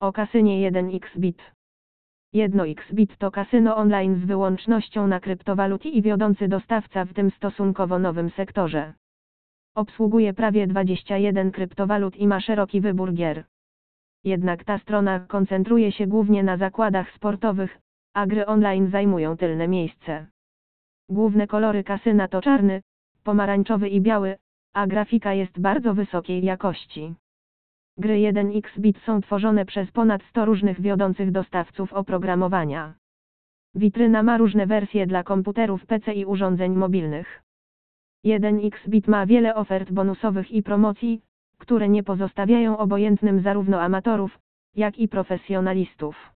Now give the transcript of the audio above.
O kasynie 1xBit. 1xBit to kasyno online z wyłącznością na kryptowaluty i wiodący dostawca w tym stosunkowo nowym sektorze. Obsługuje prawie 21 kryptowalut i ma szeroki wybór gier. Jednak ta strona koncentruje się głównie na zakładach sportowych, a gry online zajmują tylne miejsce. Główne kolory kasyna to czarny, pomarańczowy i biały, a grafika jest bardzo wysokiej jakości. Gry 1xBit są tworzone przez ponad 100 różnych wiodących dostawców oprogramowania. Witryna ma różne wersje dla komputerów PC i urządzeń mobilnych. 1xBit ma wiele ofert bonusowych i promocji, które nie pozostawiają obojętnym zarówno amatorów, jak i profesjonalistów.